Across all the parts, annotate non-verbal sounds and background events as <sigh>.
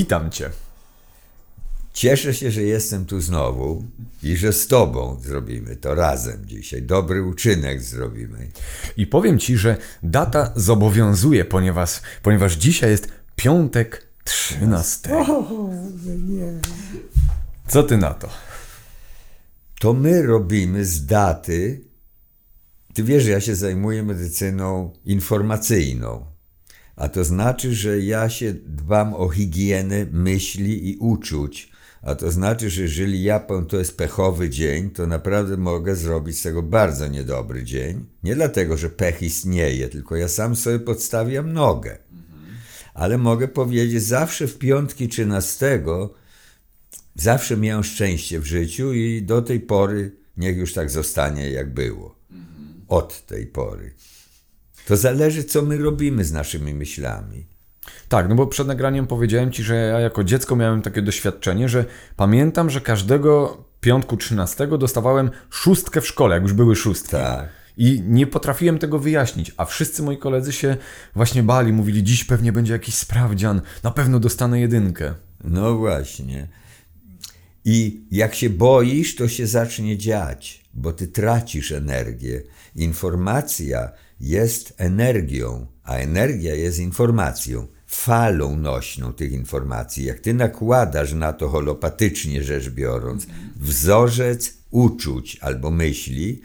Witam Cię. Cieszę się, że jestem tu znowu i że z Tobą zrobimy to razem dzisiaj. Dobry uczynek zrobimy. I powiem Ci, że data zobowiązuje, ponieważ, ponieważ dzisiaj jest piątek 13. Co Ty na to? To my robimy z daty. Ty wiesz, że ja się zajmuję medycyną informacyjną. A to znaczy, że ja się dbam o higienę myśli i uczuć. A to znaczy, że jeżeli ja powiem, to jest pechowy dzień, to naprawdę mogę zrobić z tego bardzo niedobry dzień. Nie dlatego, że pech istnieje, tylko ja sam sobie podstawiam nogę. Ale mogę powiedzieć, zawsze w piątki 13 zawsze miałem szczęście w życiu i do tej pory niech już tak zostanie, jak było. Od tej pory. To zależy, co my robimy z naszymi myślami. Tak, no bo przed nagraniem powiedziałem Ci, że ja jako dziecko miałem takie doświadczenie, że pamiętam, że każdego piątku 13 dostawałem szóstkę w szkole, jak już były szóstki. Tak. I nie potrafiłem tego wyjaśnić, a wszyscy moi koledzy się właśnie bali, mówili, dziś pewnie będzie jakiś sprawdzian, na pewno dostanę jedynkę. No właśnie. I jak się boisz, to się zacznie dziać, bo ty tracisz energię. Informacja jest energią, a energia jest informacją, falą nośną tych informacji. Jak ty nakładasz na to holopatycznie rzecz biorąc, wzorzec uczuć albo myśli,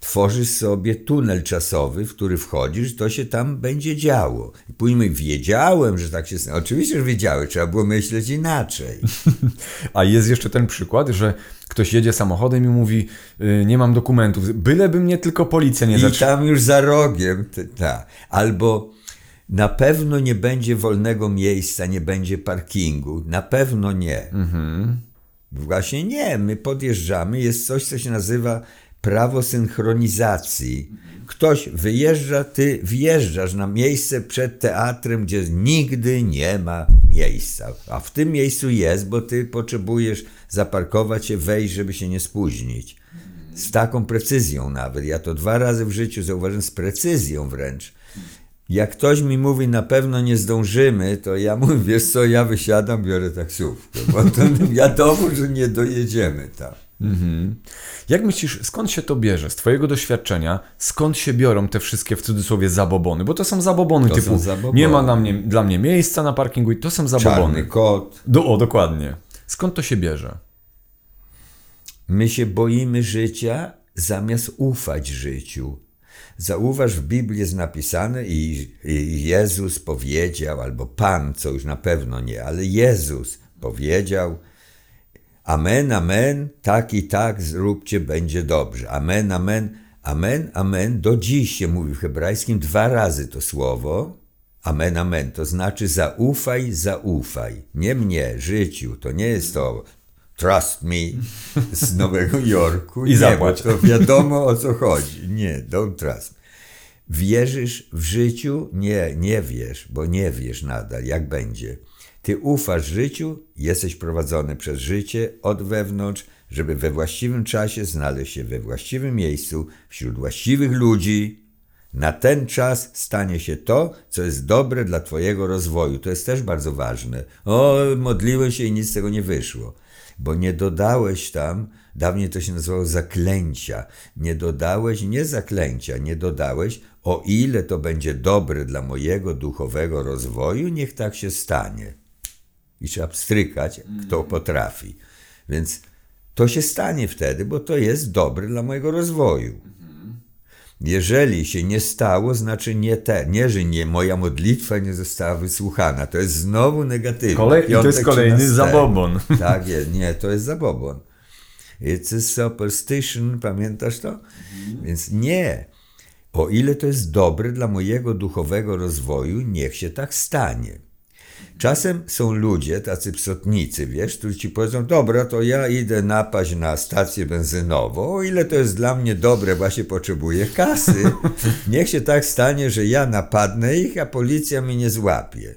tworzysz sobie tunel czasowy, w który wchodzisz, to się tam będzie działo. I później wiedziałem, że tak się stanie. Oczywiście, że wiedziałem, trzeba było myśleć inaczej. <laughs> A jest jeszcze ten przykład, że ktoś jedzie samochodem i mówi, y, nie mam dokumentów, byleby mnie tylko policja nie I zatrzymała. tam już za rogiem, t- ta. Albo na pewno nie będzie wolnego miejsca, nie będzie parkingu. Na pewno nie. Właśnie nie. My podjeżdżamy, jest coś, co się nazywa prawo synchronizacji. Ktoś wyjeżdża, ty wjeżdżasz na miejsce przed teatrem, gdzie nigdy nie ma miejsca. A w tym miejscu jest, bo ty potrzebujesz zaparkować się, wejść, żeby się nie spóźnić. Z taką precyzją nawet. Ja to dwa razy w życiu zauważyłem, z precyzją wręcz. Jak ktoś mi mówi, na pewno nie zdążymy, to ja mówię, wiesz co, ja wysiadam, biorę taksówkę, bo to <laughs> wiadomo, że nie dojedziemy tam. Jak myślisz, skąd się to bierze? Z Twojego doświadczenia, skąd się biorą te wszystkie w cudzysłowie zabobony? Bo to są zabobony To typu są zabobony. nie ma dla mnie, dla mnie miejsca na parkingu i to są Czarny zabobony. kot. Do, o, dokładnie. Skąd to się bierze? My się boimy życia zamiast ufać życiu. Zauważ, w Biblii jest napisane i, i Jezus powiedział, albo Pan, co już na pewno nie, ale Jezus powiedział, Amen, amen, tak i tak zróbcie, będzie dobrze. Amen, amen, amen, amen. Do dziś się mówi w hebrajskim dwa razy to słowo. Amen, amen. To znaczy zaufaj, zaufaj. Nie mnie, życiu. To nie jest to trust me z Nowego <laughs> Jorku. I nie, zapłać. to wiadomo o co <laughs> chodzi. Nie, don't trust me. Wierzysz w życiu? Nie, nie wiesz, bo nie wiesz nadal, jak będzie. Ty ufasz życiu, jesteś prowadzony przez życie od wewnątrz, żeby we właściwym czasie znaleźć się we właściwym miejscu, wśród właściwych ludzi. Na ten czas stanie się to, co jest dobre dla Twojego rozwoju. To jest też bardzo ważne. O, modliłeś się i nic z tego nie wyszło bo nie dodałeś tam, dawniej to się nazywało zaklęcia, nie dodałeś, nie zaklęcia, nie dodałeś, o ile to będzie dobre dla mojego duchowego rozwoju, niech tak się stanie. I trzeba pstrykać, kto potrafi. Więc to się stanie wtedy, bo to jest dobre dla mojego rozwoju. Jeżeli się nie stało, znaczy nie te, nie, że nie, moja modlitwa nie została wysłuchana. To jest znowu negatywne. Kolej, I to jest kolejny 13. zabobon. <laughs> Tak jest, nie, to jest zabobon. It's a superstition, pamiętasz to? Więc nie. O ile to jest dobre dla mojego duchowego rozwoju, niech się tak stanie. Czasem są ludzie, tacy psotnicy, wiesz, którzy ci powiedzą, dobra, to ja idę napaść na stację benzynową, o ile to jest dla mnie dobre, właśnie potrzebuję kasy. <laughs> Niech się tak stanie, że ja napadnę ich, a policja mnie nie złapie.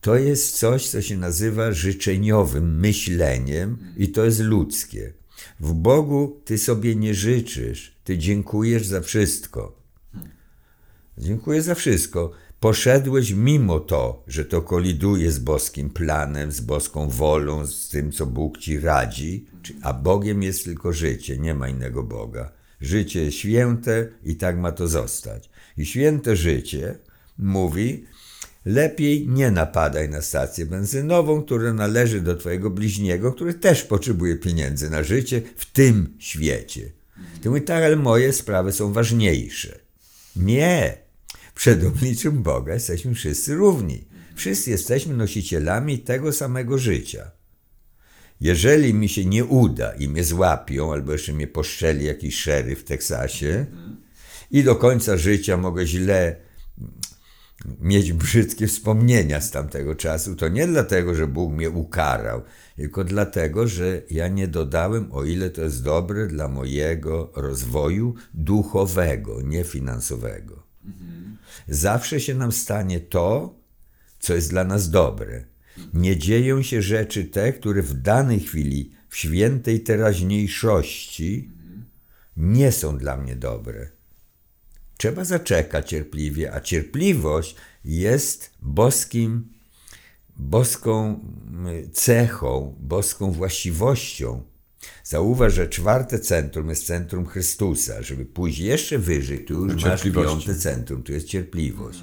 To jest coś, co się nazywa życzeniowym myśleniem i to jest ludzkie. W Bogu ty sobie nie życzysz, ty dziękujesz za wszystko. Dziękuję za wszystko. Poszedłeś mimo to, że to koliduje z boskim planem, z boską wolą, z tym, co Bóg ci radzi, a Bogiem jest tylko życie, nie ma innego Boga. Życie jest święte i tak ma to zostać. I święte życie mówi, lepiej nie napadaj na stację benzynową, która należy do twojego bliźniego, który też potrzebuje pieniędzy na życie w tym świecie. Ty mówisz, tak, ale moje sprawy są ważniejsze. Nie. Przed obliczem Boga jesteśmy wszyscy równi. Wszyscy jesteśmy nosicielami tego samego życia. Jeżeli mi się nie uda i mnie złapią, albo jeszcze mnie poszczeli jakiś szeryf w Teksasie i do końca życia mogę źle mieć brzydkie wspomnienia z tamtego czasu, to nie dlatego, że Bóg mnie ukarał, tylko dlatego, że ja nie dodałem, o ile to jest dobre dla mojego rozwoju duchowego, nie finansowego. Zawsze się nam stanie to, co jest dla nas dobre. Nie dzieją się rzeczy te, które w danej chwili, w świętej teraźniejszości, nie są dla mnie dobre. Trzeba zaczekać cierpliwie, a cierpliwość jest boskim, boską mm, cechą, boską właściwością. Zauważ, że czwarte centrum jest centrum Chrystusa. Żeby pójść jeszcze wyżej, tu już masz piąte centrum, tu jest cierpliwość.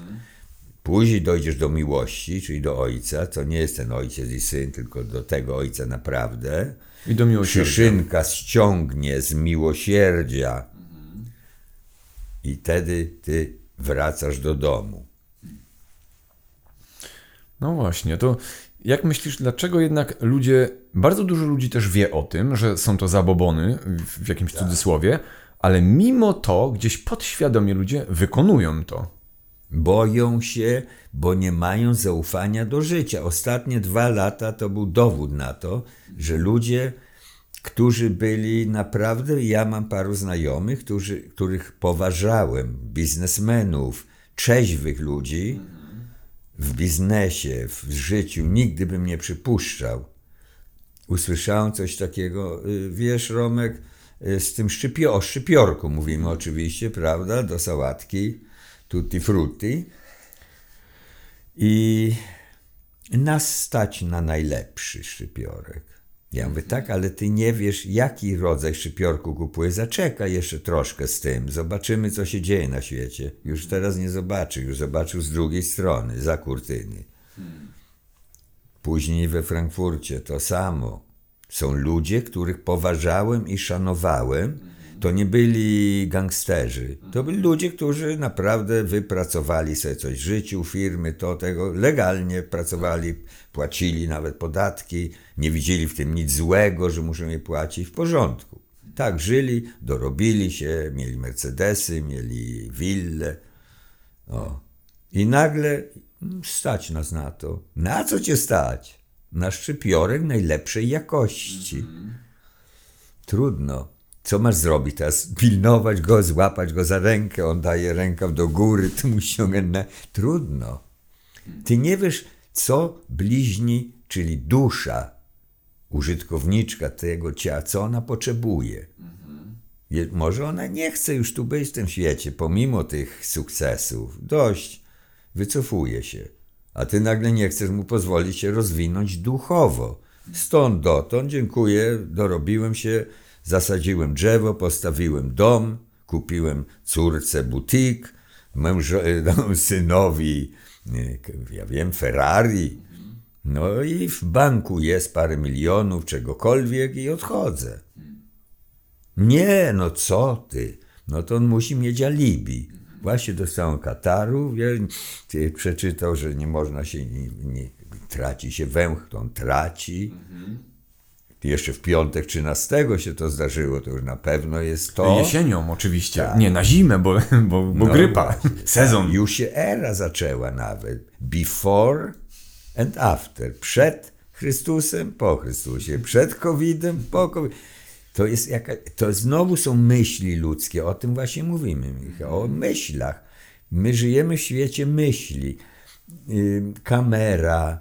Później dojdziesz do miłości, czyli do Ojca, to nie jest ten Ojciec i Syn, tylko do tego Ojca naprawdę. I do miłosierdzia. Przyszynka ściągnie z miłosierdzia i wtedy ty wracasz do domu. No właśnie, to jak myślisz, dlaczego jednak ludzie, bardzo dużo ludzi też wie o tym, że są to zabobony w jakimś cudzysłowie, ale mimo to gdzieś podświadomie ludzie wykonują to. Boją się, bo nie mają zaufania do życia. Ostatnie dwa lata to był dowód na to, że ludzie, którzy byli naprawdę, ja mam paru znajomych, którzy, których poważałem, biznesmenów, trzeźwych ludzi w biznesie, w życiu, nigdy bym nie przypuszczał. Usłyszałem coś takiego, y, wiesz Romek, y, z tym szczypio, o szczypiorku mówimy oczywiście, prawda, do sałatki, tutti frutti. I nas stać na najlepszy szczypiorek. Ja mówię, tak, ale ty nie wiesz, jaki rodzaj szczypiorku kupujesz. Zaczekaj jeszcze troszkę z tym. Zobaczymy, co się dzieje na świecie. Już teraz nie zobaczy, już zobaczył z drugiej strony, za kurtyny. Później we Frankfurcie to samo. Są ludzie, których poważałem i szanowałem. To nie byli gangsterzy. To byli ludzie, którzy naprawdę wypracowali sobie coś w życiu, firmy, to, tego. Legalnie pracowali, płacili nawet podatki. Nie widzieli w tym nic złego, że muszą je płacić. W porządku. Tak żyli, dorobili się, mieli Mercedesy, mieli wille. O. I nagle mm, stać nas na to. Na co cię stać? Na szczypiorek najlepszej jakości. Trudno. Co masz zrobić teraz? Pilnować go, złapać go za rękę, on daje rękaw do góry, ty mu ściągać na... Trudno. Ty nie wiesz, co bliźni, czyli dusza, użytkowniczka tego ciała, co ona potrzebuje. Je- Może ona nie chce już tu być w tym świecie, pomimo tych sukcesów. Dość, wycofuje się. A ty nagle nie chcesz mu pozwolić się rozwinąć duchowo. Stąd dotąd, dziękuję, dorobiłem się, zasadziłem drzewo, postawiłem dom, kupiłem córce butik, mężo, <laughs> no, synowi, nie, ja wiem, Ferrari. No i w banku jest parę milionów, czegokolwiek i odchodzę. Nie, no co ty? No to on musi mieć alibi. Właśnie dostałem Kataru, przeczytał, że nie można się, nie, nie, traci się węch, on traci. Jeszcze w piątek 13 się to zdarzyło, to już na pewno jest to. Jesienią oczywiście. Nie, na zimę, bo, bo, bo No grypa. właśnie, Sezon. tak. Już się era zaczęła nawet. Before and after. Przed Chrystusem, po Chrystusie. Przed COVID-em, po COVID. To jest jaka, to znowu są myśli ludzkie. O tym właśnie mówimy, Michał. O myślach. My żyjemy w świecie myśli. Kamera,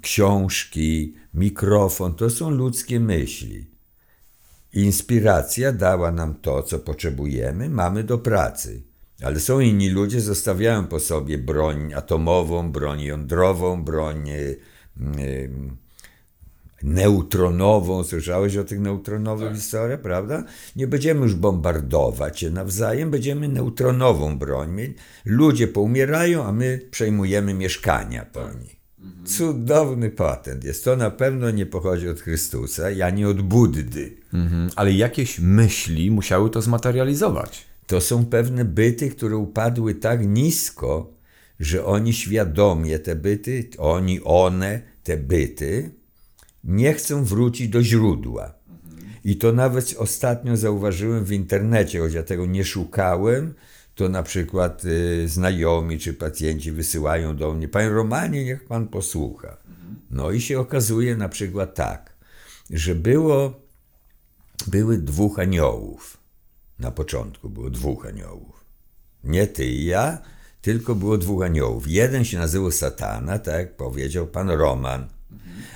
książki, mikrofon to są ludzkie myśli. Inspiracja dała nam to, co potrzebujemy, mamy do pracy. Ale są inni ludzie, zostawiają po sobie broń atomową, broń jądrową, broń y, y, neutronową. Słyszałeś o tych neutronowych Tak. historiach, prawda? Nie będziemy już bombardować się nawzajem, będziemy neutronową broń mieć. Ludzie poumierają, a my przejmujemy mieszkania po nich. Mhm. Cudowny patent jest. To na pewno nie pochodzi od Chrystusa, ani od Buddy. Mhm. Ale jakieś myśli musiały to zmaterializować. To są pewne byty, które upadły tak nisko, że oni świadomie te byty, oni, one, te byty, nie chcą wrócić do źródła. I to nawet ostatnio zauważyłem w internecie, choć ja tego nie szukałem, to na przykład y, znajomi czy pacjenci wysyłają do mnie, panie Romanie, niech pan posłucha. No i się okazuje na przykład tak, że było, były dwóch aniołów. Na początku było dwóch aniołów. Nie ty i ja, tylko było dwóch aniołów. Jeden się nazywał Satana, tak jak powiedział pan Roman,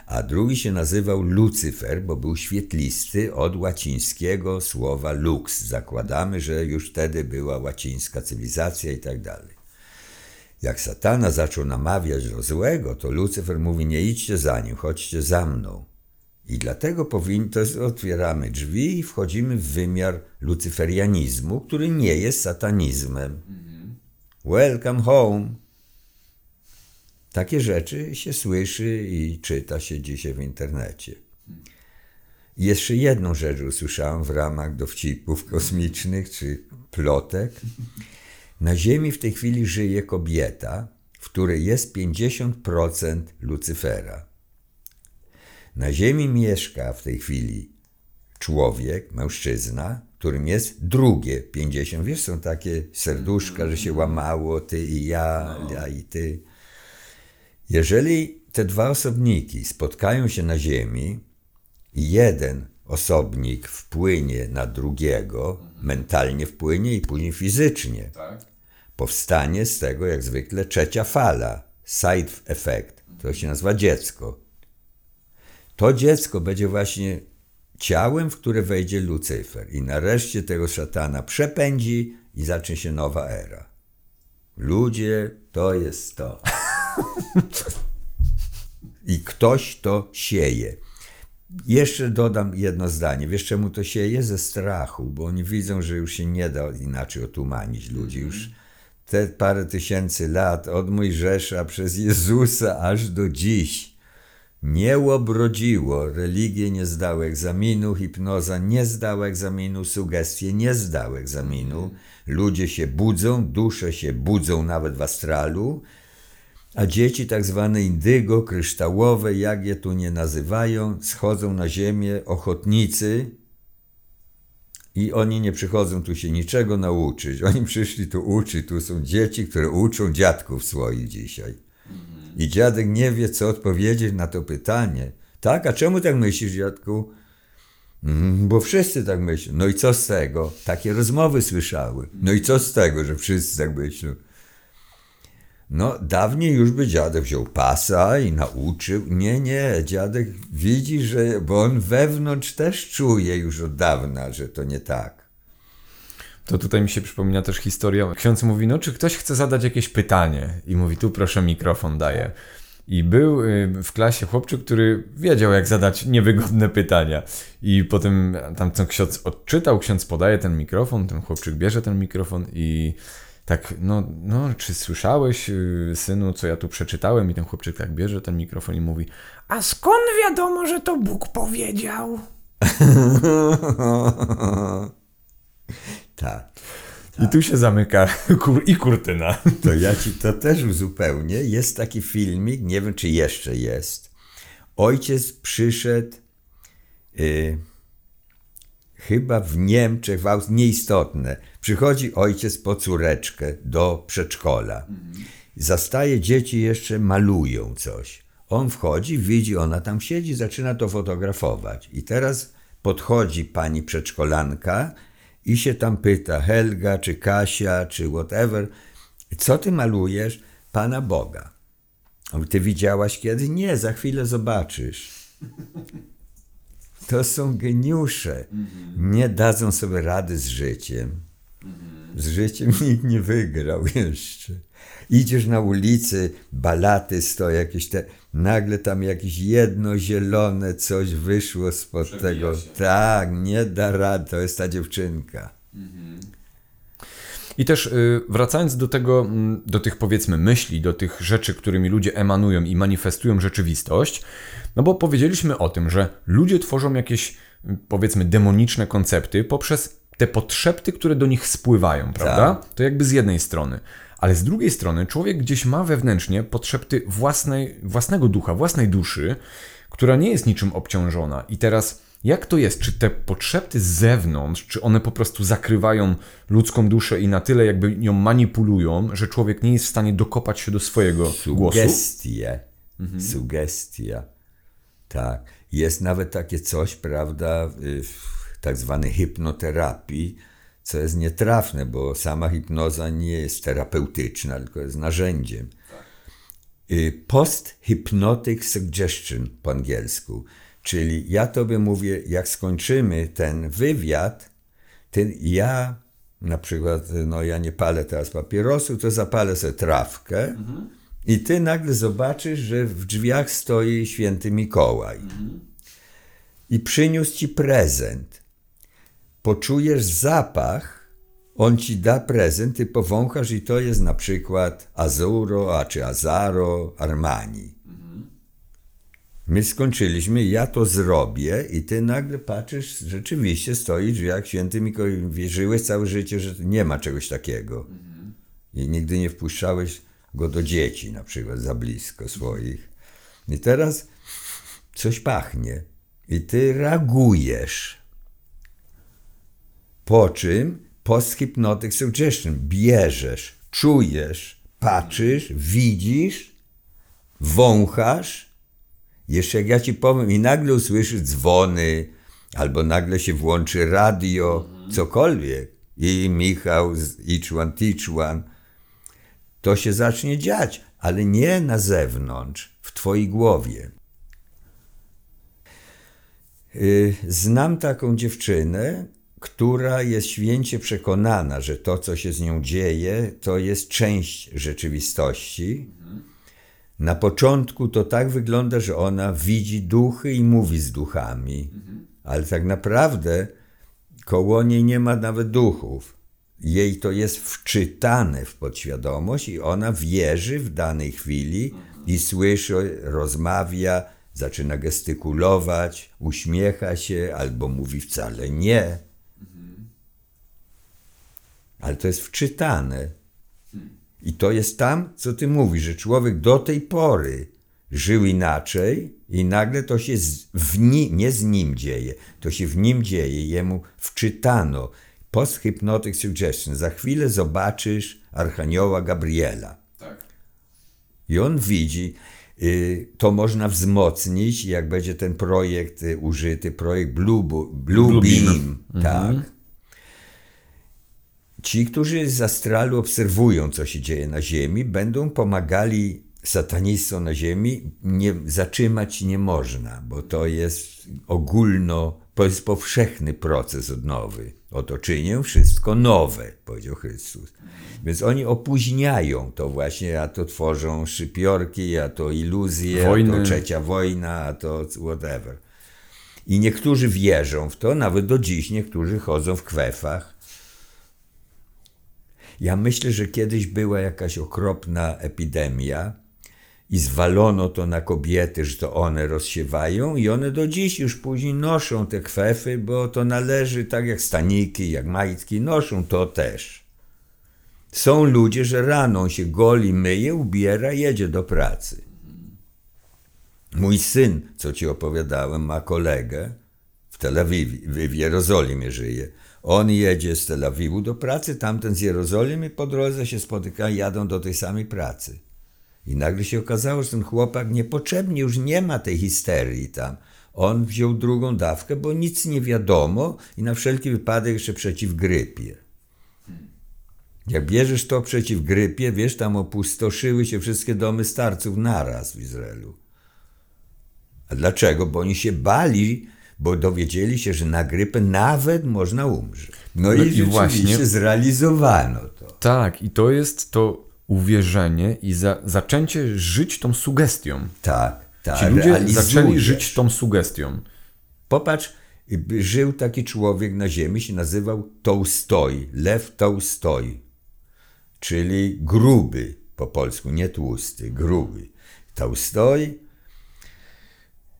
a drugi się nazywał Lucyfer, bo był świetlisty od łacińskiego słowa lux. Zakładamy, że już wtedy była łacińska cywilizacja i tak dalej. Jak satana zaczął namawiać do złego, to Lucyfer mówi: Nie idźcie za nim, chodźcie za mną. I dlatego powinni, to jest, otwieramy drzwi i wchodzimy w wymiar lucyferianizmu, który nie jest satanizmem. Welcome home. Takie rzeczy się słyszy i czyta się dzisiaj w internecie. Jeszcze jedną rzecz usłyszałem w ramach dowcipów kosmicznych czy plotek. Na Ziemi w tej chwili żyje kobieta, w której jest 50% Lucyfera. Na Ziemi mieszka w tej chwili człowiek, mężczyzna, którym jest drugie 50. Wiesz, są takie serduszka, że się łamało, ty i ja, ja i ty. Jeżeli te dwa osobniki spotkają się na Ziemi i jeden osobnik wpłynie na drugiego, mentalnie wpłynie i później fizycznie, Tak? powstanie z tego jak zwykle trzecia fala, side effect. To się nazywa dziecko. To dziecko będzie właśnie ciałem, w które wejdzie Lucyfer i nareszcie tego szatana przepędzi i zacznie się nowa era. Ludzie, to jest to. I ktoś to sieje. Jeszcze dodam jedno zdanie. Wiesz czemu to sieje? Ze strachu, bo oni widzą, że już się nie da inaczej otumanić ludzi. Już te parę tysięcy lat od Mojżesza przez Jezusa aż do dziś nie łobrodziło. Religie nie zdały egzaminu, hipnoza nie zdała egzaminu, sugestie nie zdały egzaminu. Ludzie się budzą, dusze się budzą nawet w astralu, a dzieci tak zwane indygo, kryształowe, jak je tu nie nazywają, schodzą na ziemię, ochotnicy i oni nie przychodzą tu się niczego nauczyć. Oni przyszli tu uczyć, tu są dzieci, które uczą dziadków swoich dzisiaj. I dziadek nie wie, co odpowiedzieć na to pytanie. Tak, a czemu tak myślisz, dziadku? Mm, bo wszyscy tak myślą. No i co z tego? Takie rozmowy słyszały. No i co z tego, że wszyscy tak myślą? No, dawniej już by dziadek wziął pasa i nauczył. Nie, nie, dziadek widzi, że, bo on wewnątrz też czuje już od dawna, że to nie tak. To tutaj mi się przypomina też historia. Ksiądz mówi, no czy ktoś chce zadać jakieś pytanie? I mówi, tu proszę mikrofon daję. I był y, w klasie chłopczyk, który wiedział, jak zadać niewygodne pytania. I potem tam ten ksiądz odczytał, ksiądz podaje ten mikrofon, ten chłopczyk bierze ten mikrofon i tak, no, no czy słyszałeś, y, synu, co ja tu przeczytałem? I ten chłopczyk tak bierze ten mikrofon i mówi, a skąd wiadomo, że to Bóg powiedział? <laughs> tak. I tu się zamyka kur i kurtyna. <laughs> To ja ci to też uzupełnię. Jest taki filmik, nie wiem czy jeszcze jest. Ojciec przyszedł y, chyba w Niemczech, w Austrii, nieistotne. Przychodzi ojciec po córeczkę do przedszkola. Zastaje dzieci jeszcze malują coś. On wchodzi, widzi, ona tam siedzi, zaczyna to fotografować. I teraz podchodzi pani przedszkolanka i się tam pyta, Helga, czy Kasia, czy whatever, co ty malujesz? Pana Boga. Ty widziałaś kiedy? Nie, za chwilę zobaczysz. To są geniusze. Nie dadzą sobie rady z życiem. z życiem <laughs> nikt nie wygrał jeszcze. Idziesz na ulicy, balaty stoją jakieś te, nagle tam jakieś jedno zielone coś wyszło spod Przebija tego. się. Tak, nie da rady, to jest ta dziewczynka. I też y, wracając do tego, mm, do tych powiedzmy myśli, do tych rzeczy, którymi ludzie emanują i manifestują rzeczywistość, no bo powiedzieliśmy o tym, że ludzie tworzą jakieś y, powiedzmy demoniczne koncepty poprzez te podszepty, które do nich spływają, prawda? To jakby z jednej strony. Ale z drugiej strony człowiek gdzieś ma wewnętrznie podszepty własnej, własnego ducha, własnej duszy, która nie jest niczym obciążona. I teraz jak to jest? Czy te podszepty z zewnątrz, czy one po prostu zakrywają ludzką duszę i na tyle jakby ją manipulują, że człowiek nie jest w stanie dokopać się do swojego głosu? Sugestie. Sugestia. Tak. Jest nawet takie coś, prawda, y, w tak zwanej hipnoterapii, co jest nietrafne, bo sama hipnoza nie jest terapeutyczna, tylko jest narzędziem. Y, Post-hypnotic suggestion po angielsku. Czyli ja tobie mówię, jak skończymy ten wywiad, ty, ja na przykład, no ja nie palę teraz papierosu, to zapalę sobie trawkę i ty nagle zobaczysz, że w drzwiach stoi święty Mikołaj i przyniósł ci prezent. Poczujesz zapach, on ci da prezent, ty powąchasz i to jest na przykład Azuro, a czy Azaro, Armani. My skończyliśmy, ja to zrobię i ty nagle patrzysz, rzeczywiście stoi w drzwiach święty Mikołaj. Wierzyłeś całe życie, że nie ma czegoś takiego. I nigdy nie wpuszczałeś go do dzieci, na przykład, za blisko swoich. I teraz coś pachnie i ty reagujesz. Po czym post-hypnotic suggestion bierzesz, czujesz, patrzysz, widzisz, wąchasz. Jeszcze jak ja ci powiem i nagle usłyszysz dzwony, albo nagle się włączy radio, cokolwiek. I Michał z Each One Teach One. To się zacznie dziać, ale nie na zewnątrz, w twojej głowie. Y, Znam taką dziewczynę, która jest święcie przekonana, że to, co się z nią dzieje, to jest część rzeczywistości. Na początku to tak wygląda, że ona widzi duchy i mówi z duchami, ale tak naprawdę koło niej nie ma nawet duchów. Jej to jest wczytane w podświadomość i ona wierzy w danej chwili i słyszy, rozmawia, zaczyna gestykulować, uśmiecha się albo mówi wcale nie. Ale to jest wczytane. I to jest tam, co ty mówisz, że człowiek do tej pory żył inaczej i nagle to się z, w ni, nie z nim dzieje, to się w nim dzieje, jemu wczytano. Post-hypnotic suggestion. Za chwilę zobaczysz Archanioła Gabriela. Tak. I on widzi, y, to można wzmocnić, jak będzie ten projekt y, użyty, projekt Blue, Blue, Blue Beam. Beam. Tak. Ci, którzy z astralu obserwują, co się dzieje na Ziemi, będą pomagali satanistom na Ziemi. Nie, zatrzymać nie można, bo to jest ogólno, to jest powszechny proces odnowy. Oto czynię wszystko nowe, powiedział Chrystus. Więc oni opóźniają to właśnie, a to tworzą szypiorki, a to iluzje, a Wojny. to trzecia wojna, a to whatever. I niektórzy wierzą w to, nawet do dziś niektórzy chodzą w kwefach. Ja myślę, że kiedyś była jakaś okropna epidemia i zwalono to na kobiety, że to one rozsiewają i one do dziś już później noszą te kwefy, bo to należy, tak jak staniki, jak majtki, noszą to też. Są ludzie, że rano się goli, myje, ubiera, jedzie do pracy. Mój syn, co ci opowiadałem, ma kolegę w Tel Awiwie, w Jerozolimie żyje. On jedzie z Tel Awiwu do pracy, tamten z Jerozolimy po drodze się spotykają, jadą do tej samej pracy. I nagle się okazało, że ten chłopak niepotrzebnie już nie ma tej histerii tam. On wziął drugą dawkę, bo nic nie wiadomo i na wszelki wypadek jeszcze przeciw grypie. Jak bierzesz to przeciw grypie, wiesz, tam opustoszyły się wszystkie domy starców naraz w Izraelu. A dlaczego? Bo oni się bali, bo dowiedzieli się, że na grypę nawet można umrzeć. No, No i, i właśnie- zrealizowano to. Tak, i to jest to uwierzenie i za, zaczęcie żyć tą sugestią. Tak, tak. Ci ludzie zaczęli żyć tą sugestią. Popatrz, żył taki człowiek na ziemi, się nazywał Tołstoj, Lew Tołstoj, czyli gruby po polsku, nie tłusty, gruby. Tołstoj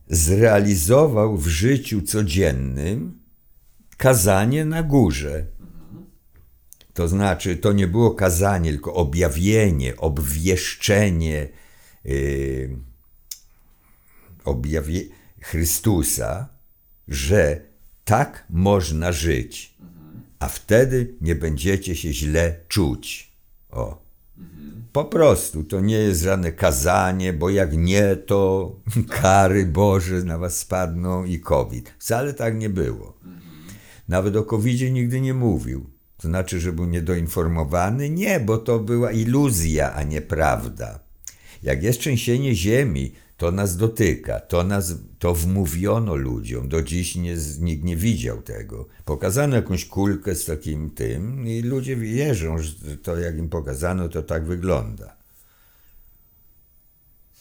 zrealizował w życiu codziennym kazanie na górze. To znaczy, to nie było kazanie, tylko objawienie, obwieszczenie yy, objawie Chrystusa, że tak można żyć, a wtedy nie będziecie się źle czuć. O. Po prostu to nie jest żadne kazanie, bo jak nie, to <laughs> kary Boże na was spadną i COVID. Wcale tak nie było. Nawet o covid nigdy nie mówił. To znaczy, że był niedoinformowany? Nie, bo to była iluzja, a nie prawda. Jak jest trzęsienie ziemi, to nas dotyka, to nas, to wmówiono ludziom. Do dziś nie, nikt nie widział tego. Pokazano jakąś kulkę z takim tym i ludzie wierzą, że to jak im pokazano, to tak wygląda.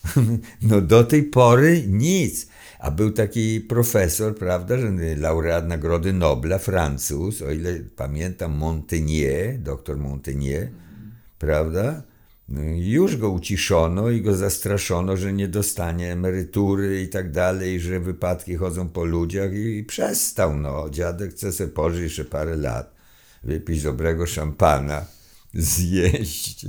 <laughs> No do tej pory nic. A był taki profesor, prawda, że laureat Nagrody Nobla, Francuz, o ile pamiętam, Montaigne, doktor Montaigne, prawda? Już go uciszono i go zastraszono, że nie dostanie emerytury i tak dalej, że wypadki chodzą po ludziach i przestał. No, dziadek chce sobie pożyć jeszcze parę lat, wypić dobrego szampana, <laughs> zjeść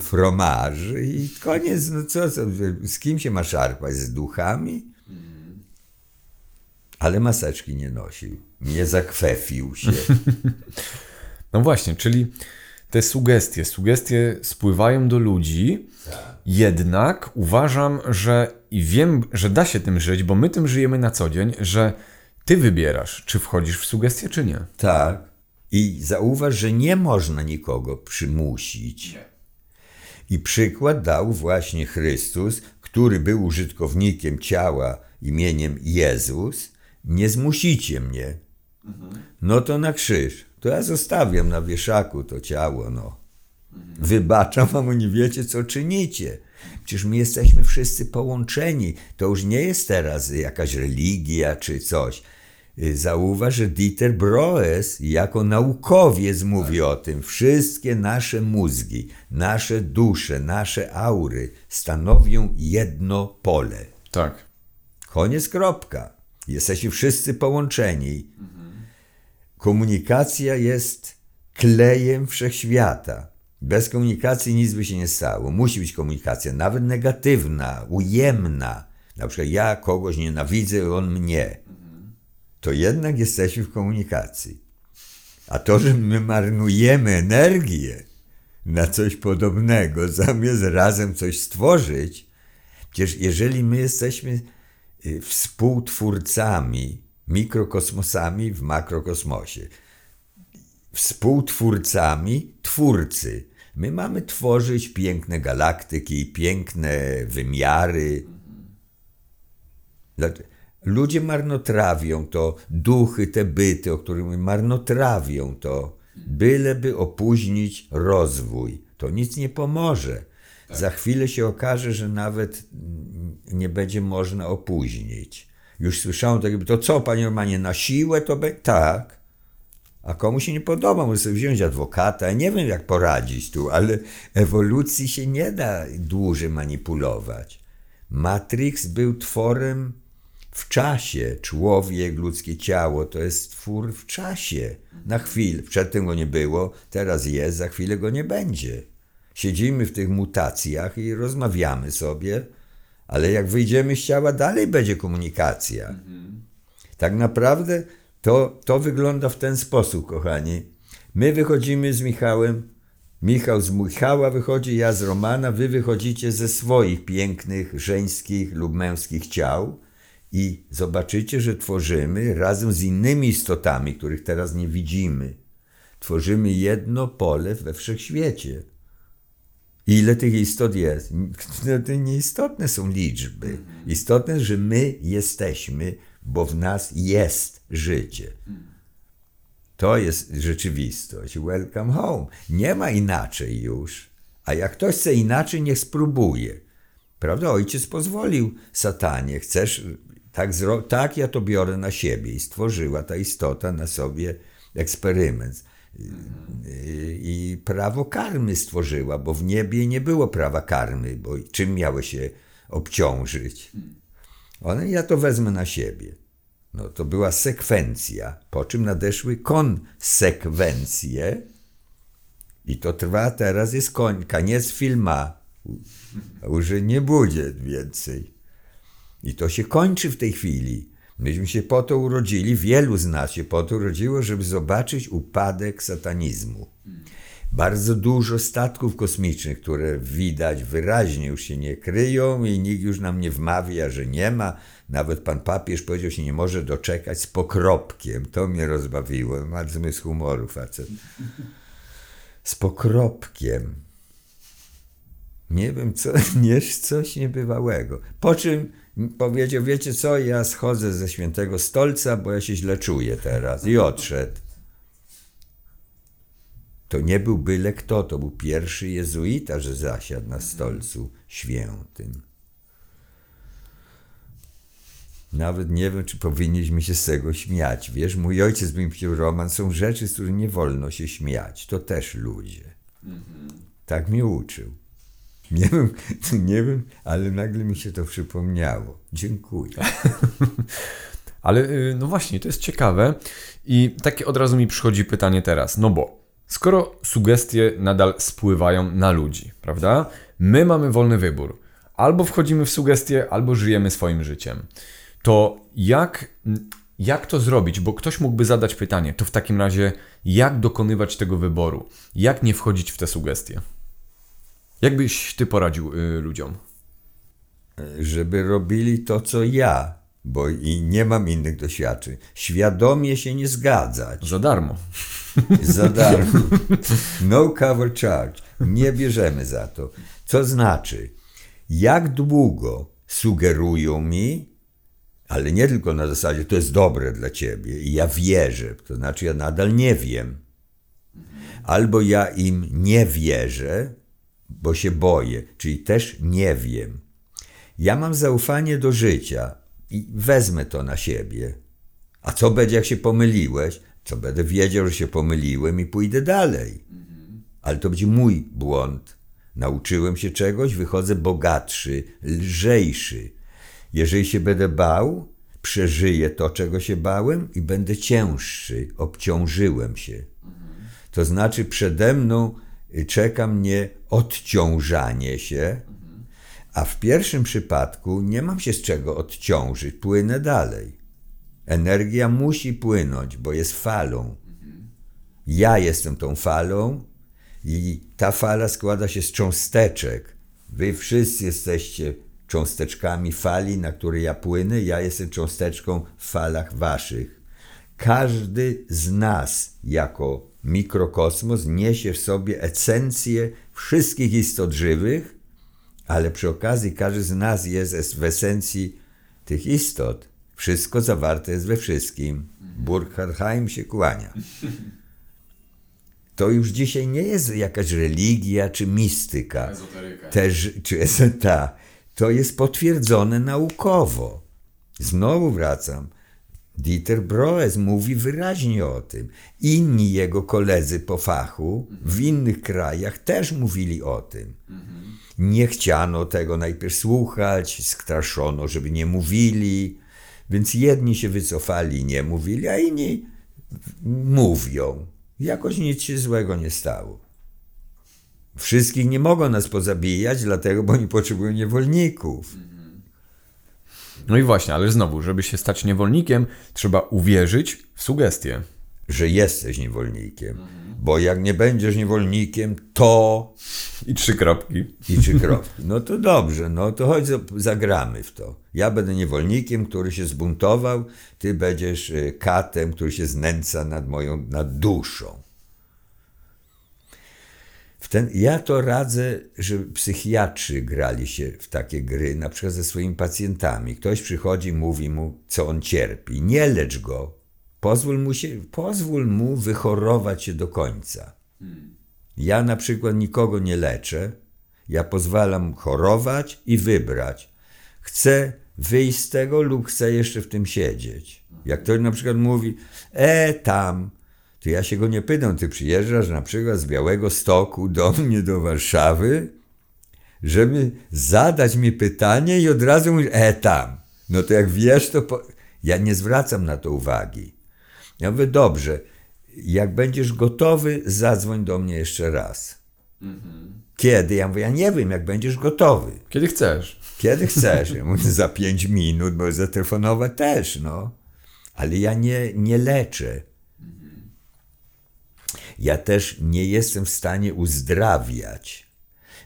fromaż i koniec. No co, co, z kim się ma szarpać? Z duchami? Ale maseczki nie nosił. Nie zakwefił się. <laughs> No właśnie, czyli te sugestie, sugestie spływają do ludzi, jednak uważam, że i wiem, że da się tym żyć, bo my tym żyjemy na co dzień, że ty wybierasz, czy wchodzisz w sugestie, czy nie. Tak. I zauważ, że nie można nikogo przymusić. I przykład dał właśnie Chrystus, który był użytkownikiem ciała imieniem Jezus. Nie zmusicie mnie. No to na krzyż. To ja zostawiam na wieszaku to ciało, no. Wybaczam wam, nie wiecie, co czynicie. Przecież my jesteśmy wszyscy połączeni. To już nie jest teraz jakaś religia czy coś. Y, Zauważ, że Dieter Broes jako naukowiec mówi o tym. Wszystkie nasze mózgi, nasze dusze, nasze aury stanowią jedno pole. Tak. Koniec, kropka. Jesteśmy wszyscy połączeni. Komunikacja jest klejem wszechświata. Bez komunikacji nic by się nie stało. Musi być komunikacja, nawet negatywna, ujemna. Na przykład ja kogoś nienawidzę, on mnie. To jednak jesteśmy w komunikacji. A to, że my marnujemy energię na coś podobnego, zamiast razem coś stworzyć, przecież jeżeli my jesteśmy y, współtwórcami, mikrokosmosami w makrokosmosie, współtwórcami twórcy. My mamy tworzyć piękne galaktyki, piękne wymiary. Ludzie marnotrawią to, duchy, te byty, o których marnotrawią to, byleby opóźnić rozwój. To nic nie pomoże. Za chwilę się okaże, że nawet nie będzie można opóźnić. Już słyszałem tak, to co, panie Romanie, na siłę to będzie? Tak. A komu się nie podoba, może sobie wziąć adwokata. Ja nie wiem, jak poradzić tu, ale ewolucji się nie da dłużej manipulować. Matrix był tworem w czasie. Człowiek, ludzkie ciało to jest twór w czasie. Na chwilę. Przedtem go nie było, teraz jest, za chwilę go nie będzie. Siedzimy w tych mutacjach i rozmawiamy sobie, ale jak wyjdziemy z ciała, dalej będzie komunikacja. Tak naprawdę to, to wygląda w ten sposób, kochani. My wychodzimy z Michałem, Michał z Michała wychodzi, ja z Romana, wy wychodzicie ze swoich pięknych żeńskich lub męskich ciał i zobaczycie, że tworzymy razem z innymi istotami, których teraz nie widzimy. Tworzymy jedno pole we wszechświecie. Ile tych istot jest? No, to nieistotne są liczby. Istotne, że my jesteśmy, bo w nas jest życie. To jest rzeczywistość. Welcome home. Nie ma inaczej już. A jak ktoś chce inaczej, niech spróbuje. Prawda? Ojciec pozwolił satanie. Chcesz tak. Tak, ja to biorę na siebie. I stworzyła ta istota na sobie eksperyment. I prawo karmy stworzyła, bo w niebie nie było prawa karmy, bo czym miały się obciążyć? One, ja to wezmę na siebie. No to była sekwencja, po czym nadeszły konsekwencje i to trwa teraz, jest koń, koniec filma. Już nie będzie więcej. I to się kończy w tej chwili. Myśmy się po to urodzili, wielu z nas się po to urodziło, żeby zobaczyć upadek satanizmu. Bardzo dużo statków kosmicznych, które widać wyraźnie już się nie kryją i nikt już nam nie wmawia, że nie ma. Nawet pan papież powiedział, że się nie może doczekać z pokropkiem. To mnie rozbawiło. Ma zmysł humoru facet. Z pokropkiem. Nie wiem, co, <laughs> nie, coś niebywałego. Po czym powiedział, wiecie co, ja schodzę ze świętego stolca, bo ja się źle czuję teraz. I odszedł. To nie był byle kto, to był pierwszy jezuita, że zasiadł na stolcu świętym. Nawet nie wiem, czy powinniśmy się z tego śmiać. Wiesz, mój ojciec mi powiedział, Roman, są rzeczy, z których nie wolno się śmiać. To też ludzie. Tak mnie uczył. Nie wiem, <laughs> nie wiem, ale nagle mi się to przypomniało. Dziękuję. <laughs> ale y, no właśnie, to jest ciekawe i takie od razu mi przychodzi pytanie teraz, no bo skoro sugestie nadal spływają na ludzi, prawda? My mamy wolny wybór. Albo wchodzimy w sugestie, albo żyjemy swoim życiem. To jak, jak to zrobić? Bo ktoś mógłby zadać pytanie, to w takim razie jak dokonywać tego wyboru? Jak nie wchodzić w te sugestie? Jak byś ty poradził y, ludziom? Żeby robili to, co ja, bo i nie mam innych doświadczeń. Świadomie się nie zgadzać. Za darmo. Za darmo. <laughs> No cover charge. Nie bierzemy za to. Co znaczy, jak długo sugerują mi, ale nie tylko na zasadzie, to jest dobre dla ciebie i ja wierzę, to znaczy ja nadal nie wiem. Albo ja im nie wierzę, bo się boję, czyli też nie wiem. Ja mam zaufanie do życia i wezmę to na siebie. A co będzie, jak się pomyliłeś? Co będę wiedział, że się pomyliłem i pójdę dalej. Ale to będzie mój błąd. Nauczyłem się czegoś, wychodzę bogatszy, lżejszy. Jeżeli się będę bał, przeżyję to, czego się bałem i będę cięższy. Obciążyłem się. To znaczy przede mną czeka mnie odciążanie się, a w pierwszym przypadku nie mam się z czego odciążyć, płynę dalej. Energia musi płynąć, bo jest falą. Ja jestem tą falą i ta fala składa się z cząsteczek. Wy wszyscy jesteście cząsteczkami fali, na której ja płynę, ja jestem cząsteczką w falach waszych. Każdy z nas jako mikrokosmos niesie w sobie esencję wszystkich istot żywych, ale przy okazji każdy z nas jest w esencji tych istot. Wszystko zawarte jest we wszystkim. Burkhard Heim się kłania. To już dzisiaj nie jest jakaś religia czy mistyka. Ezoteryka. Też, czy <laughs> eseta. To jest potwierdzone naukowo. Znowu wracam. Dieter Broes mówi wyraźnie o tym. Inni jego koledzy po fachu w innych krajach też mówili o tym. Nie chciano tego najpierw słuchać, straszono, żeby nie mówili, więc jedni się wycofali, nie mówili, a inni mówią. Jakoś nic się złego nie stało. Wszystkich nie mogą nas pozabijać, dlatego, bo oni potrzebują niewolników. No i właśnie, ale znowu, żeby się stać niewolnikiem, trzeba uwierzyć w sugestie. Że jesteś niewolnikiem. Bo jak nie będziesz niewolnikiem, to. I trzy kropki. I trzy kropki. No to dobrze, no to chodź, zagramy w to. Ja będę niewolnikiem, który się zbuntował, ty będziesz y, katem, który się znęca nad moją, nad duszą. Ten, ja to radzę, żeby psychiatrzy grali się w takie gry, na przykład ze swoimi pacjentami. Ktoś przychodzi, mówi mu, co on cierpi. Nie lecz go. Pozwól mu, się, pozwól mu wychorować się do końca. Ja na przykład nikogo nie leczę. Ja pozwalam chorować i wybrać. Chcę wyjść z tego lub chcę jeszcze w tym siedzieć. Jak ktoś na przykład mówi, e tam, to ja się go nie pytam, ty przyjeżdżasz na przykład z Białego Stoku do <laughs> mnie, do Warszawy, żeby zadać mi pytanie i od razu mówisz, e tam. No to jak wiesz, to po... ja nie zwracam na to uwagi. Ja mówię, dobrze, jak będziesz gotowy, zadzwoń do mnie jeszcze raz. Kiedy? Ja mówię, ja nie wiem, jak będziesz gotowy. Kiedy chcesz. Kiedy <laughs> chcesz? Ja mówię, za pięć minut, bo zatelefonować też, no. Ale ja nie, nie leczę. Ja też nie jestem w stanie uzdrawiać.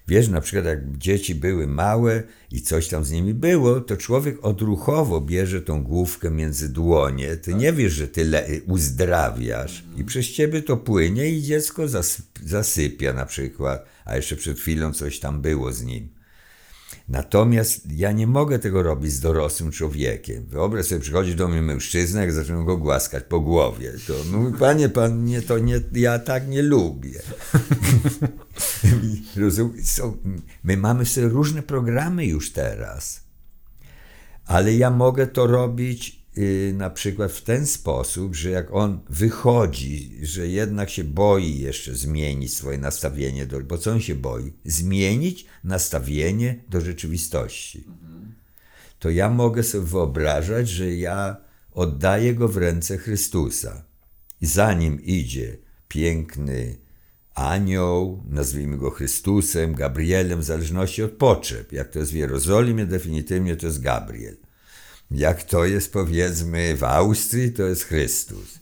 Wiesz, na przykład jak dzieci były małe i coś tam z nimi było, to człowiek odruchowo bierze tą główkę między dłonie. Ty nie wiesz, że ty uzdrawiasz i przez ciebie to płynie i dziecko zasy- zasypia na przykład, a jeszcze przed chwilą coś tam było z nim. Natomiast ja nie mogę tego robić z dorosłym człowiekiem. Wyobraź sobie, przychodzi do mnie mężczyzna, jak zaczynam go głaskać po głowie. To mówi, panie, pan nie, to nie, ja tak nie lubię. <laughs> My mamy sobie różne programy już teraz, ale ja mogę to robić na przykład w ten sposób, że jak on wychodzi, że jednak się boi jeszcze zmienić swoje nastawienie, do, bo co on się boi? Zmienić nastawienie do rzeczywistości. To ja mogę sobie wyobrażać, że ja oddaję go w ręce Chrystusa. I za nim idzie piękny anioł, nazwijmy go Chrystusem, Gabrielem, w zależności od potrzeb. Jak to jest w Jerozolimie, definitywnie to jest Gabriel. Jak to jest powiedzmy w Austrii, to jest Chrystus.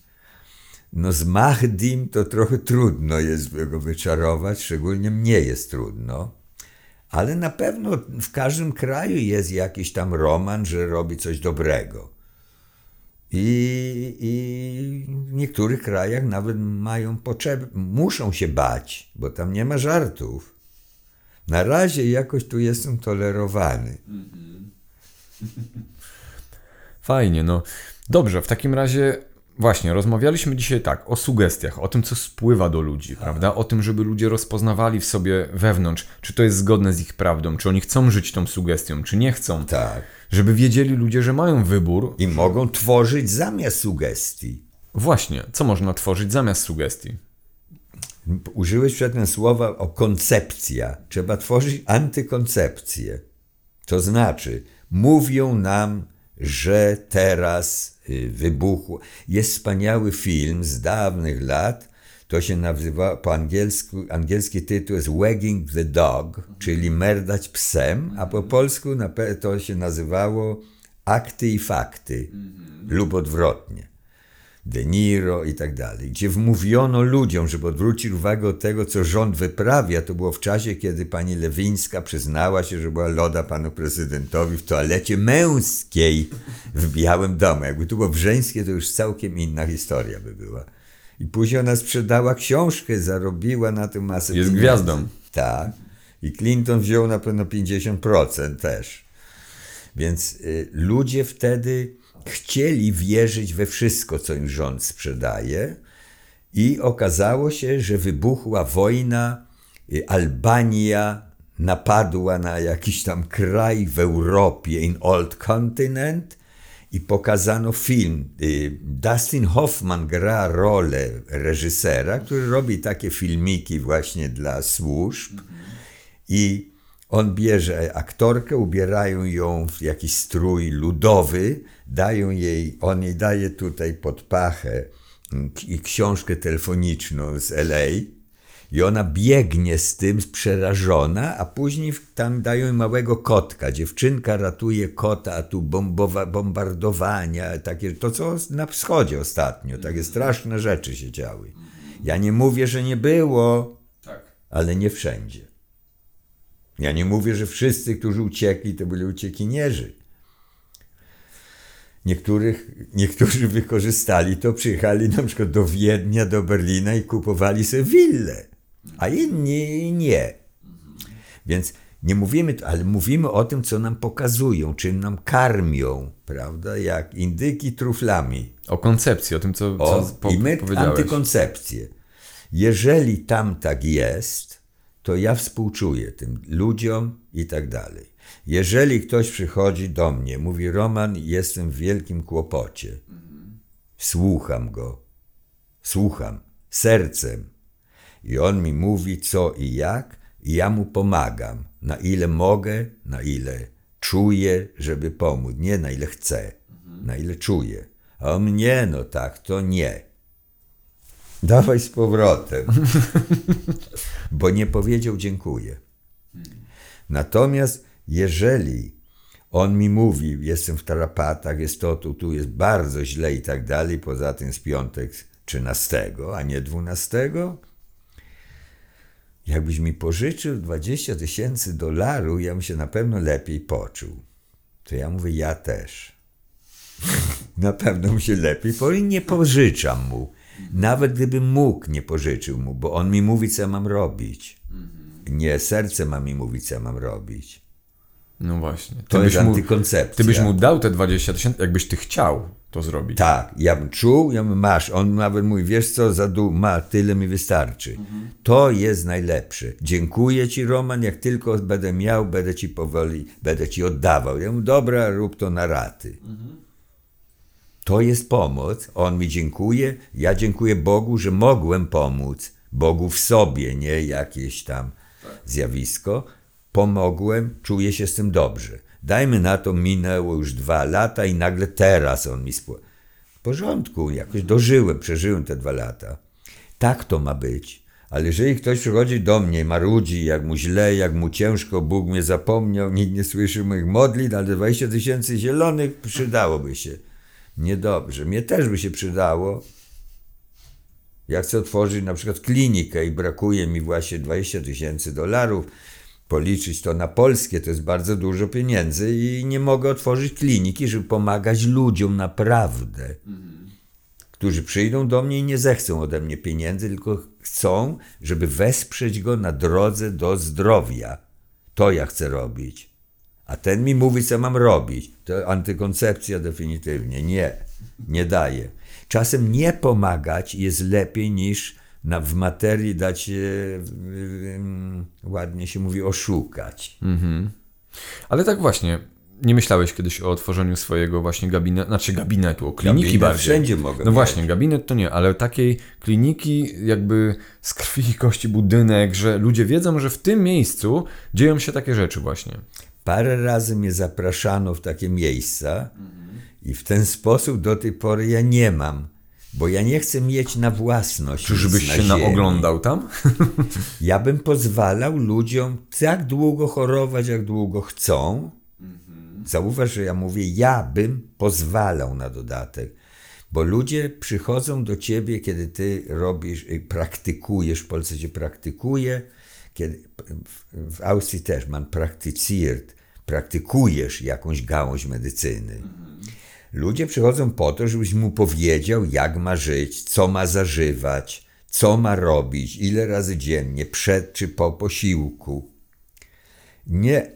No z Mahdim to trochę trudno jest go wyczarować, szczególnie mnie jest trudno. Ale na pewno w każdym kraju jest jakiś tam roman, że robi coś dobrego. I, I w niektórych krajach nawet mają potrzebę, muszą się bać, bo tam nie ma żartów. Na razie jakoś tu jestem tolerowany. <laughs> Fajnie, no. Dobrze, w takim razie właśnie rozmawialiśmy dzisiaj tak o sugestiach, o tym, co spływa do ludzi, prawda? O tym, żeby ludzie rozpoznawali w sobie wewnątrz, czy to jest zgodne z ich prawdą, czy oni chcą żyć tą sugestią, czy nie chcą. Tak. Żeby wiedzieli ludzie, że mają wybór. I mogą tworzyć zamiast sugestii. Właśnie, co można tworzyć zamiast sugestii? Użyłeś przedtem słowa o koncepcja. Trzeba tworzyć antykoncepcję. To znaczy, mówią nam, że teraz y, wybuchło. Jest wspaniały film z dawnych lat. To się nazywa po angielsku, angielski tytuł jest Wagging the Dog, czyli merdać psem, a po polsku to się nazywało Akty i Fakty lub odwrotnie. De Niro i tak dalej, gdzie wmówiono ludziom, żeby odwrócić uwagę od tego, co rząd wyprawia. To było w czasie, kiedy pani Lewińska przyznała się, że była loda panu prezydentowi w toalecie męskiej w Białym Domu. Jakby to było w żeńskie, to już całkiem inna historia by była. I później ona sprzedała książkę, zarobiła na tym masę Jest pieniędzy. gwiazdą. Tak. I Clinton wziął na pewno 50% też. Więc y, ludzie wtedy chcieli wierzyć we wszystko, co im rząd sprzedaje, i okazało się, że wybuchła wojna. y, Albania napadła na jakiś tam kraj w Europie, in old continent, i pokazano film. Y, Dustin Hoffman gra rolę reżysera, który robi takie filmiki właśnie dla służb. I on bierze aktorkę, ubierają ją w jakiś strój ludowy, dają jej, on jej daje tutaj pod pachę mm, książkę telefoniczną z LA i ona biegnie z tym przerażona, a później tam dają małego kotka. Dziewczynka ratuje kota, a tu bombowa, bombardowania, takie, to co na wschodzie ostatnio, takie straszne rzeczy się działy. Ja nie mówię, że nie było, Tak. ale nie wszędzie. Ja nie mówię, że wszyscy, którzy uciekli, to byli uciekinierzy. Niektórych, niektórzy wykorzystali to, przyjechali na przykład do Wiednia, do Berlina i kupowali sobie willę. a inni nie. Więc nie mówimy, ale mówimy o tym, co nam pokazują, czym nam karmią, prawda? Jak indyki truflami. O koncepcji, o tym, co, co O, po, I my antykoncepcję. Jeżeli tam tak jest, to ja współczuję tym ludziom i tak dalej. Jeżeli ktoś przychodzi do mnie, mówi Roman, jestem w wielkim kłopocie. Słucham go. Słucham sercem. I on mi mówi co i jak, i ja mu pomagam. Na ile mogę, na ile czuję, żeby pomóc. Nie na ile chcę, na ile czuję. A on mnie, no tak, to nie. Dawaj z powrotem. <laughs> Bo nie powiedział dziękuję. Natomiast jeżeli on mi mówi, jestem w tarapatach, jest to, tu, tu jest bardzo źle i tak dalej, poza tym z piątek 13, a nie 12, jakbyś mi pożyczył 20 tysięcy dolarów, ja bym się na pewno lepiej poczuł. To ja mówię, ja też. <laughs> na pewno bym się lepiej i nie pożyczam mu. Nawet gdybym mógł, nie pożyczył mu, bo on mi mówi, co mam robić. Nie serce ma mi mówić, co mam robić. No właśnie. Ty To jest mu, antykoncepcja. ty byś mu dał te 20 tysięcy, jakbyś ty chciał to zrobić. Tak, ja bym czuł, ja bym masz. On nawet mówi, wiesz co, za dół, ma, tyle mi wystarczy. To jest najlepsze. Dziękuję ci, Roman, jak tylko będę miał, będę ci powoli, będę ci oddawał. Ja mówię, dobra, rób to na raty. To jest pomoc. On mi dziękuje, ja dziękuję Bogu, że mogłem pomóc. Bogu w sobie, nie jakieś tam zjawisko. Pomogłem, czuję się z tym dobrze. Dajmy na to, minęło już dwa lata i nagle teraz on mi spłynął. W porządku, jakoś dożyłem, przeżyłem te dwa lata. Tak to ma być. Ale jeżeli ktoś przychodzi do mnie, marudzi, jak mu źle, jak mu ciężko, Bóg mnie zapomniał, nikt nie słyszy moich modlitw, ale 20 tysięcy zielonych przydałoby się. Niedobrze. Mnie też by się przydało. Ja chcę otworzyć na przykład klinikę i brakuje mi właśnie 20 tysięcy dolarów. Policzyć to na polskie to jest bardzo dużo pieniędzy i nie mogę otworzyć kliniki, żeby pomagać ludziom naprawdę. Którzy przyjdą do mnie i nie zechcą ode mnie pieniędzy, tylko chcą, żeby wesprzeć go na drodze do zdrowia. To ja chcę robić. A ten mi mówi, co mam robić. To antykoncepcja definitywnie. Nie, nie daje. Czasem nie pomagać jest lepiej niż na, w materii dać, e, ładnie się mówi, oszukać. Ale tak właśnie, nie myślałeś kiedyś o otworzeniu swojego właśnie gabinetu, znaczy gabinetu, o kliniki Gabinet bardziej. wszędzie mogę No mieć. właśnie, gabinet to nie, ale takiej kliniki jakby z krwi i kości budynek, że ludzie wiedzą, że w tym miejscu dzieją się takie rzeczy właśnie. Parę razy mnie zapraszano w takie miejsca i w ten sposób do tej pory ja nie mam, bo ja nie chcę mieć na własność. Czyżbyś na się ziemi. naoglądał tam? <laughs> Ja bym pozwalał ludziom tak długo chorować, jak długo chcą. Zauważ, że ja mówię, ja bym pozwalał na dodatek, bo ludzie przychodzą do ciebie, kiedy ty robisz, y, praktykujesz, w Polsce się praktykuje, kiedy, w, Austrii też man praktyciert, praktykujesz jakąś gałąź medycyny. Ludzie przychodzą po to, żebyś mu powiedział, jak ma żyć, co ma zażywać, co ma robić, ile razy dziennie, przed czy po posiłku. Nie.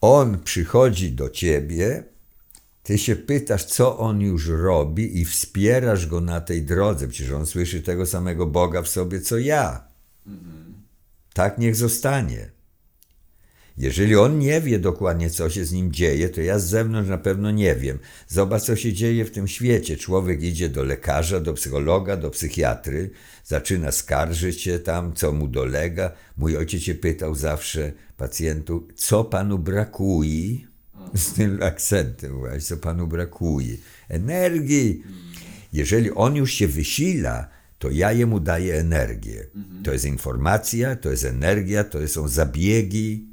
On przychodzi do ciebie, ty się pytasz, co on już robi i wspierasz go na tej drodze. Przecież on słyszy tego samego Boga w sobie, co ja. Tak niech zostanie. Jeżeli on nie wie dokładnie, co się z nim dzieje, to ja z zewnątrz na pewno nie wiem. Zobacz, co się dzieje w tym świecie. Człowiek idzie do lekarza, do psychologa, do psychiatry, zaczyna skarżyć się tam, co mu dolega. Mój ojciec się pytał zawsze pacjentu, co panu brakuje? Z tym akcentem właśnie, co panu brakuje? Energii. Jeżeli on już się wysila, to ja jemu daję energię. To jest informacja, to jest energia, to są zabiegi.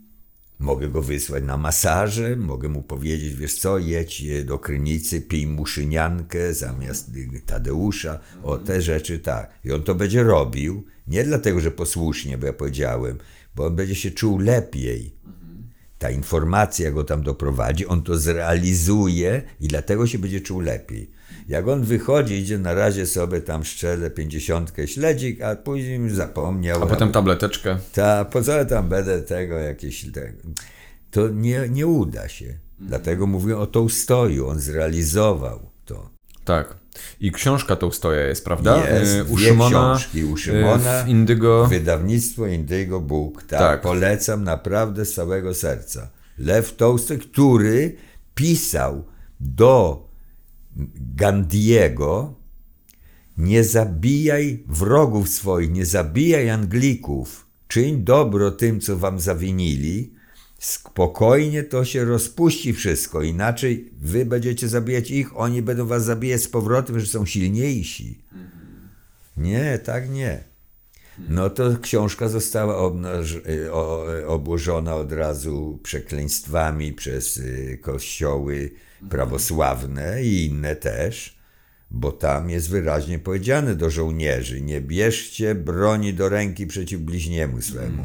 Mogę go wysłać na masaże, mogę mu powiedzieć, wiesz co, jedź do Krynicy, pij muszyniankę zamiast Tadeusza, o te rzeczy tak. I on to będzie robił, nie dlatego, że posłusznie, bo ja powiedziałem, bo on będzie się czuł lepiej. Ta informacja go tam doprowadzi, on to zrealizuje i dlatego się będzie czuł lepiej. Jak on wychodzi, idzie na razie sobie tam szczelę pięćdziesiątkę śledzik, a później zapomniał. A potem tableteczkę. Ta, po co tam będę tego jakieś tego. To nie, nie uda się. Dlatego mówię o Tołstoju. On zrealizował to. Tak. I książka Tołstoja jest, prawda? Jest, Y, dwie książki u Szymona. y, W Indygo. Wydawnictwo Indygo Book. Tak, Tak. Polecam naprawdę z całego serca. Lew Tolstoy, który pisał do Gandiego nie zabijaj wrogów swoich, nie zabijaj Anglików. Czyń dobro tym, co wam zawinili. Spokojnie to się rozpuści wszystko. Inaczej wy będziecie zabijać ich, oni będą was zabijać z powrotem, że są silniejsi. Nie, tak nie. No to książka została obłożona od razu przekleństwami przez y, kościoły prawosławne i inne też, bo tam jest wyraźnie powiedziane do żołnierzy: nie bierzcie broni do ręki przeciw bliźniemu swemu.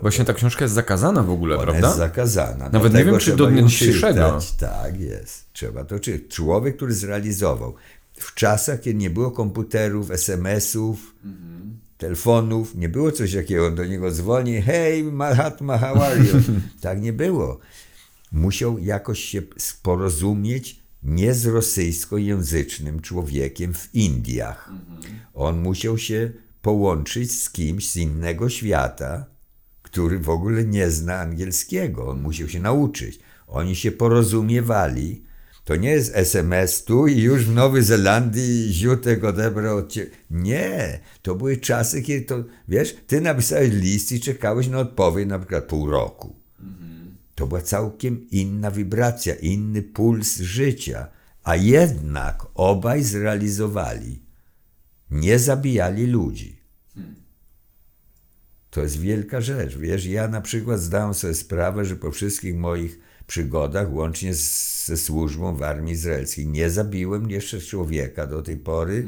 Właśnie ta książka jest zakazana w ogóle, Ona prawda? jest zakazana. Nawet nie wiem, czy do dnia dzisiejszego. Tak jest. Trzeba to czytać. Człowiek, który zrealizował w czasach, kiedy nie było komputerów, SMS-ów, telefonów, nie było coś takiego, do niego dzwoni, hej Mahatma, how are you? <laughs> tak nie było. Musiał jakoś się porozumieć nie z rosyjskojęzycznym człowiekiem w Indiach. On musiał się połączyć z kimś z innego świata, który w ogóle nie zna angielskiego. On musiał się nauczyć. Oni się porozumiewali. To nie jest SMS tu i już w Nowej Zelandii ziutek odebrał od ciebie. Nie, to były czasy, kiedy to, wiesz, ty napisałeś list i czekałeś na odpowiedź na przykład pół roku. To była całkiem inna wibracja, inny puls życia, a jednak obaj zrealizowali. Nie zabijali ludzi. To jest wielka rzecz. Wiesz, ja na przykład zdałem sobie sprawę, że po wszystkich moich przygodach, łącznie z, ze służbą w armii izraelskiej, nie zabiłem jeszcze człowieka do tej pory,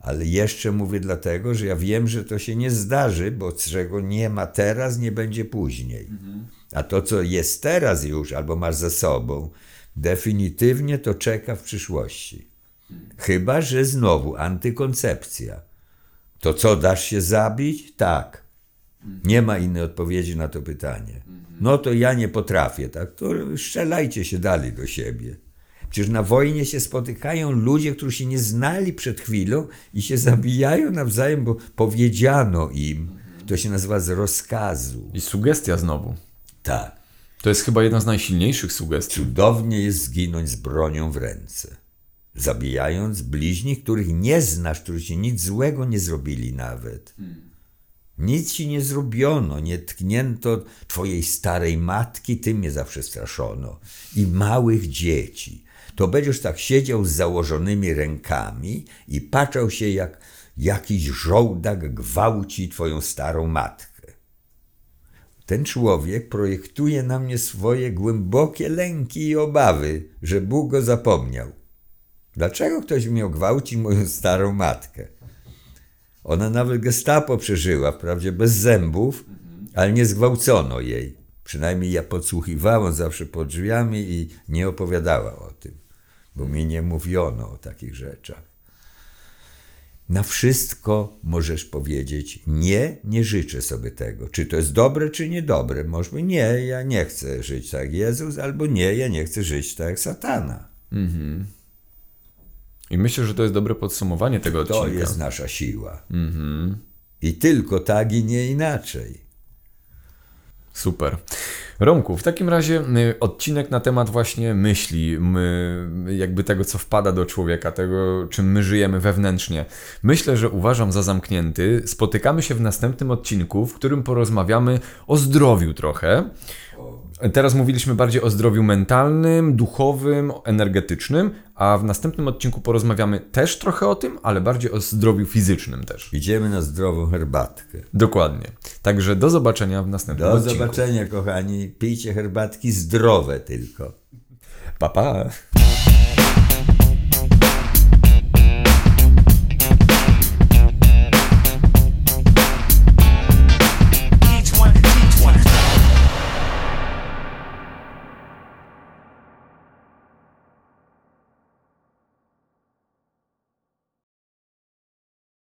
ale jeszcze mówię dlatego, że ja wiem, że to się nie zdarzy, bo czego nie ma teraz, nie będzie później. A to, co jest teraz już, albo masz za sobą, definitywnie to czeka w przyszłości. Chyba, że znowu antykoncepcja. To co, dasz się zabić? Tak. Nie ma innej odpowiedzi na to pytanie. No to ja nie potrafię, tak? To strzelajcie się dalej do siebie. Przecież na wojnie się spotykają ludzie, którzy się nie znali przed chwilą i się zabijają nawzajem, bo powiedziano im. To się nazywa z rozkazu. I sugestia znowu. Tak. To jest chyba jedna z najsilniejszych sugestii. Cudownie jest zginąć z bronią w ręce. Zabijając bliźnich, których nie znasz, którzy ci nic złego nie zrobili nawet. Nic ci nie zrobiono, nie tknięto twojej starej matki, ty mnie zawsze straszono. I małych dzieci. To będziesz tak siedział z założonymi rękami i patrzał się, jak jakiś żołdak gwałci twoją starą matkę. Ten człowiek projektuje na mnie swoje głębokie lęki i obawy, że Bóg go zapomniał. Dlaczego ktoś miał gwałcić moją starą matkę? Ona nawet gestapo przeżyła, wprawdzie bez zębów, ale nie zgwałcono jej. Przynajmniej ja podsłuchiwałem zawsze pod drzwiami i nie opowiadała o tym, bo mi nie mówiono o takich rzeczach. Na wszystko możesz powiedzieć nie, nie życzę sobie tego. Czy to jest dobre, czy niedobre? Powiedzieć nie, ja nie chcę żyć tak jak Jezus, albo nie, ja nie chcę żyć tak jak satana. I myślę, że to jest dobre podsumowanie tego To odcinka. jest nasza siła. I tylko tak i nie inaczej. Super. Romku, w takim razie y, odcinek na temat właśnie myśli, my, jakby tego, co wpada do człowieka, tego, czym my żyjemy wewnętrznie. Myślę, że uważam za zamknięty. Spotykamy się w następnym odcinku, w którym porozmawiamy o zdrowiu trochę. Teraz mówiliśmy bardziej o zdrowiu mentalnym, duchowym, energetycznym, a w następnym odcinku porozmawiamy też trochę o tym, ale bardziej o zdrowiu fizycznym też. Idziemy na zdrową herbatkę. Dokładnie. Także do zobaczenia w następnym Do odcinku. zobaczenia, kochani. Pijcie herbatki zdrowe tylko. Pa, pa.